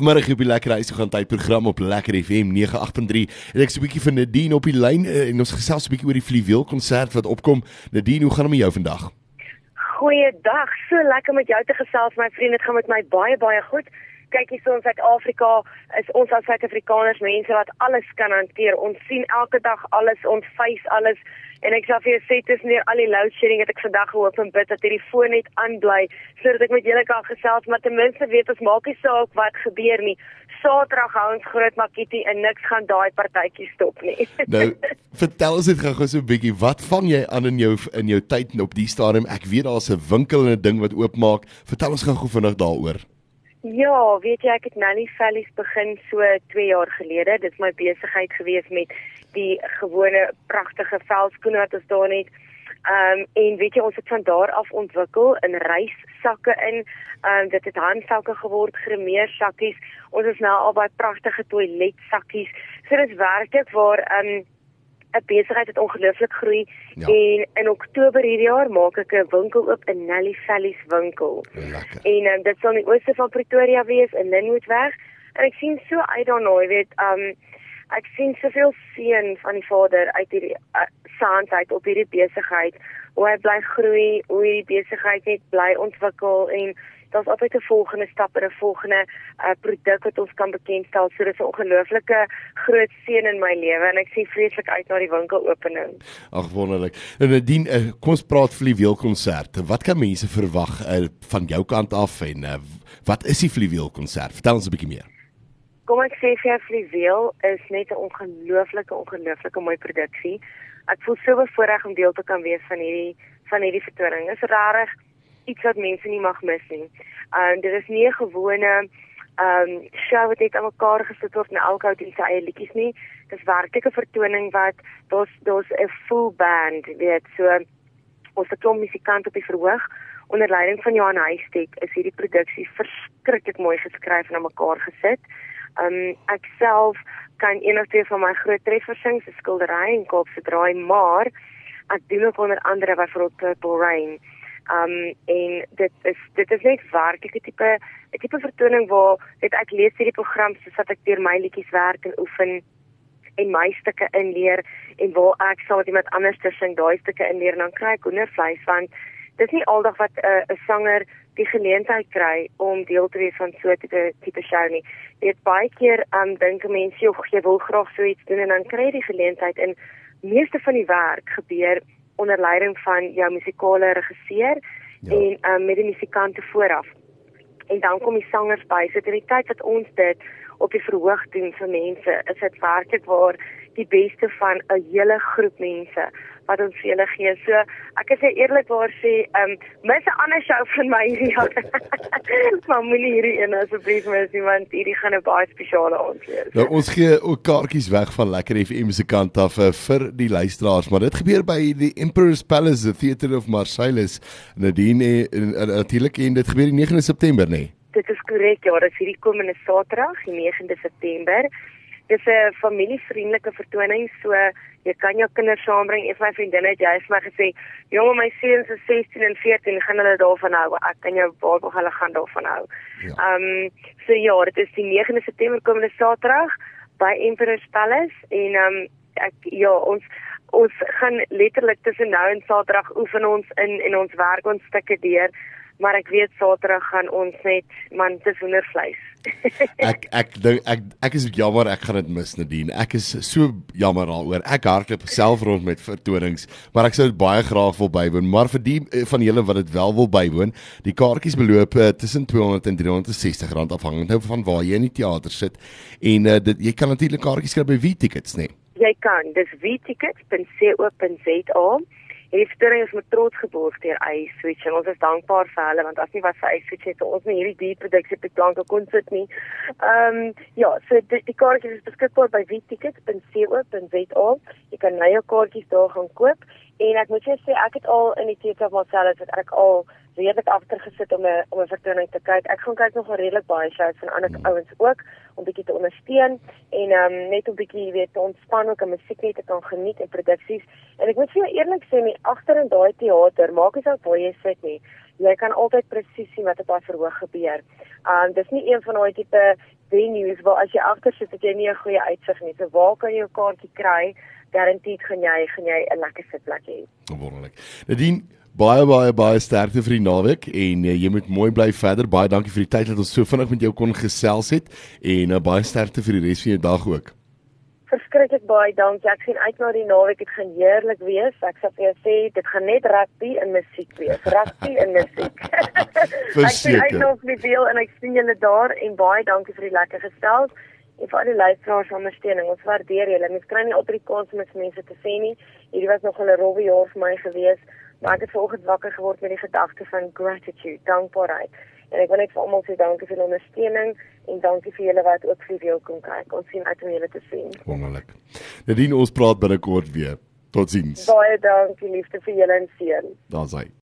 vanmiddag op die Lekker Huis gaan tyd program op Lekker FM 98.3 en ek so 'n bietjie van Nadine op die lyn uh, en ons gesels 'n bietjie oor die Fluweel konsert wat opkom. Nadine, hoe gaan dit met jou vandag? Goeiedag. So lekker met jou te gesels, my vriend. Dit gaan met my baie baie goed. Kyk hier so in Suid-Afrika is ons as Suid-Afrikaners mense wat alles kan hanteer. Ons sien elke dag alles, ons face alles. En ek sê vir jou sê tussen hier al die load shedding het ek vandag gehoop en bid dat hierdie foon net aanbly sodat ek met julle kan gesels, maar ten minste weet ons maak nie saak wat gebeur nie. Saterdag hou ons groot makietie en niks gaan daai partytjie stop nie. nou, vertel ons net gou so 'n bietjie, wat vang jy aan in jou in jou tyd op die stadium? Ek weet daar's 'n winkel en 'n ding wat oopmaak. Vertel ons gou vinnig daaroor. Ja, weet jy ek het Nanny Valleys begin so 2 jaar gelede. Dit is my besigheid gewees met die gewone pragtige velskoene wat ons daar het. Ehm um, en weet jy ons het van daar af ontwikkel in reissakke in. Ehm um, dit het handsakke geword, gremeer sakkies. Ons is nou al by pragtige toiletsakkies. So dis werklik waar ehm um, 'n besigheid het ongelooflik groei ja. en in Oktober hierdie jaar maak ek 'n winkel oop in Nelly Valleys winkel. Lekker. En um, dit sal in die ooste van Pretoria wees in Linwoodweg en ek sien so uit daarna, jy weet, um ek sien soveel seën van die Vader uit hierdie uh, saand uit op hierdie besigheid hoe hy bly groei, hoe hierdie besigheid net bly ontwikkel en daar's altyd 'n volgende stap en 'n volgende uh, produk wat ons kan bekendstel. So dis 'n ongelooflike groot seën in my lewe en ek sien vreeslik uit na die winkelopening. Ag wonderlik. En Nadine, uh, kom ons praat Fluweel konsert. Wat kan mense verwag uh, van jou kant af en uh, wat is die Fluweel konsert? Vertel ons 'n bietjie meer. Kom ek sê vir jou Fluweel is net 'n ongelooflike ongelooflike mooi produksie. Ek voel so bevoorreg om deel te kan wees van hierdie van hierdie vertoning. Dit is regtig iets wat mense nie mag mis nie. Ehm um, dit is nie 'n gewone ehm um, show wat net aan mekaar gesit word en elke ou doen sy eie liedjies nie. Dis werklik 'n vertoning wat daar's daar's 'n full band, weet so ons het 'n musikant op die verhoog onder leiding van Johan Huystek is hierdie produksie verskriklik mooi geskryf en aan mekaar gesit. Ehm um, ek self kan een of twee van my groot treffers sing, se skildery en Kaapse draai, maar ek doen ook onder andere byvoorbeeld Purple Rain. Um en dit is dit is net werklik 'n tipe 'n tipe vertoning waar dit ek lees hierdie program soos wat ek deur my liedjies werk en oefen en my stukke inleer en waar ek saam met iemand anders sing daai stukke inleer en dan kry ek hoendervleis want dis nie aldag wat 'n uh, 'n sanger die geleentheid kry om deel te wees van so 'n tipe tipe show nie. Dit baie keer um dink mense jy wil graag so iets doen en dan kry jy die geleentheid en meeste van die werk gebeur onder leiding van jou musikale regisseur ja. en um, met die musikante vooraf. En dan kom die sangers by. So dit is die tyd wat ons dit op die verhoog doen vir mense. Is dit werklik waar die beste van 'n hele groep mense wat ons vir julle gee. So ek is eerlikwaar sê, ehm um, mis 'n ander show van my hierdie jaar. maar moenie hierdie een asseblief mis nie want hierdie gaan 'n baie spesiale aand wees. Nou ons gee ook kaartjies weg van Lekker FM se kant af uh, vir die luisteraars, maar dit gebeur by die Emperor's Palace, the Theatre of Marseilles. Nadine natuurlik en dit gebeur die 9de September, nê? Nee? Dit is korrek, ja, dit is hierdie komende Saterdag, die 9de September. Dis 'n familievriendelike vertoning, so jy kan jou kinders saambring. Een van my vriendinne het jy vir my gesê, "Jonge, my seuns is 16 en 14, gaan hulle daarvan hou." Ek kan jou waarborg hulle gaan daarvan hou. Ja. Ehm ja. um, so ja, dit is die 9de September komende Saterdag by Emperor's Palace en ehm um, ek ja, ons ons gaan letterlik tussen nou en Saterdag oefen ons in en ons werk ons stukke deur maar ek weet Saterdag gaan ons net man dis hoendervleis. ek ek dink ek ek is jammer ek gaan dit mis Nadine. Ek is so jammer daaroor. Ek hardloop self rond met vertonings, maar ek sou dit baie graag wil bywoon. Maar vir die eh, van julle wat dit wel wil bywoon, die kaartjies beloop uh, tussen 200 en 360 rand afhangend nou van waar jy in die teater sit. En uh, dit jy kan natuurlik kaartjies kry by Vtickets, né? Nee? Jy kan. Dis vtickets.co.za. En die vertoning is met trots geborg deur iSwitch en ons is dankbaar vir hulle want as nie was vir iSwitch het ons nie hierdie diep produksie op die planke kon sit nie. Ehm um, ja, so die, die kaartjies is beskikbaar by vtickets.co.za. Jy kan nou jou kaartjies daar gaan koop en ek moet jou sê ek het al in die theater van myself het ek al redelik agter gesit om 'n om 'n vertoning te kyk. Ek gaan kyk nog redelik baie shows van ander hmm. ouens ook om bietjie te ondersteun en ehm um, net 'n bietjie weet te ontspan ook en musiek net te kan geniet en produksies. En ek moet vir jou eerlik sê, nie agter in daai teater, maak nie saak waar jy sit nie, jy kan altyd presies sien wat op daai verhoog gebeur. Ehm um, dis nie een van daai tipe venues waar as jy agter sit het jy nie 'n goeie uitsig nie. So waar kan jy jou kaartjie kry? Garandeerd gaan jy gaan jy 'n lekker sitplek hê. Wonderlik. Nadien baie baie baie sterkte vir die naweek en uh, jy moet mooi bly verder. Baie dankie vir die tyd dat ons so vinnig met jou kon gesels het en uh, baie sterkte vir die res van jou dag ook. Verskriklik baie dankie. Ek sien uit na die naweek. Dit gaan heerlik wees. Ek sal vir jou sê dit gaan net rugby en musiek wees. Rugby en musiek. ek sien uit na die deel en ek sien julle daar en baie dankie vir die lekker gesels en vir al die luisteraars ondersteuning. Ons waardeer julle. Mens kry nie altyd die kans om mense te sê nie. Hierdie was nog 'n rowwe jaar vir my gewees, maar ek het vanoggend wakker geword met die gedagte van gratitude, dankbaarheid. En ek wil net vir almal sê dankie vir die ondersteuning en dankie vir julle wat ook vir wil kom kyk. Ons sien uit om julle te sien. Wonderlik. Nadien ons praat binnekort weer. Totsiens. Baie dankie liefde vir julle en seën. Daar's hy.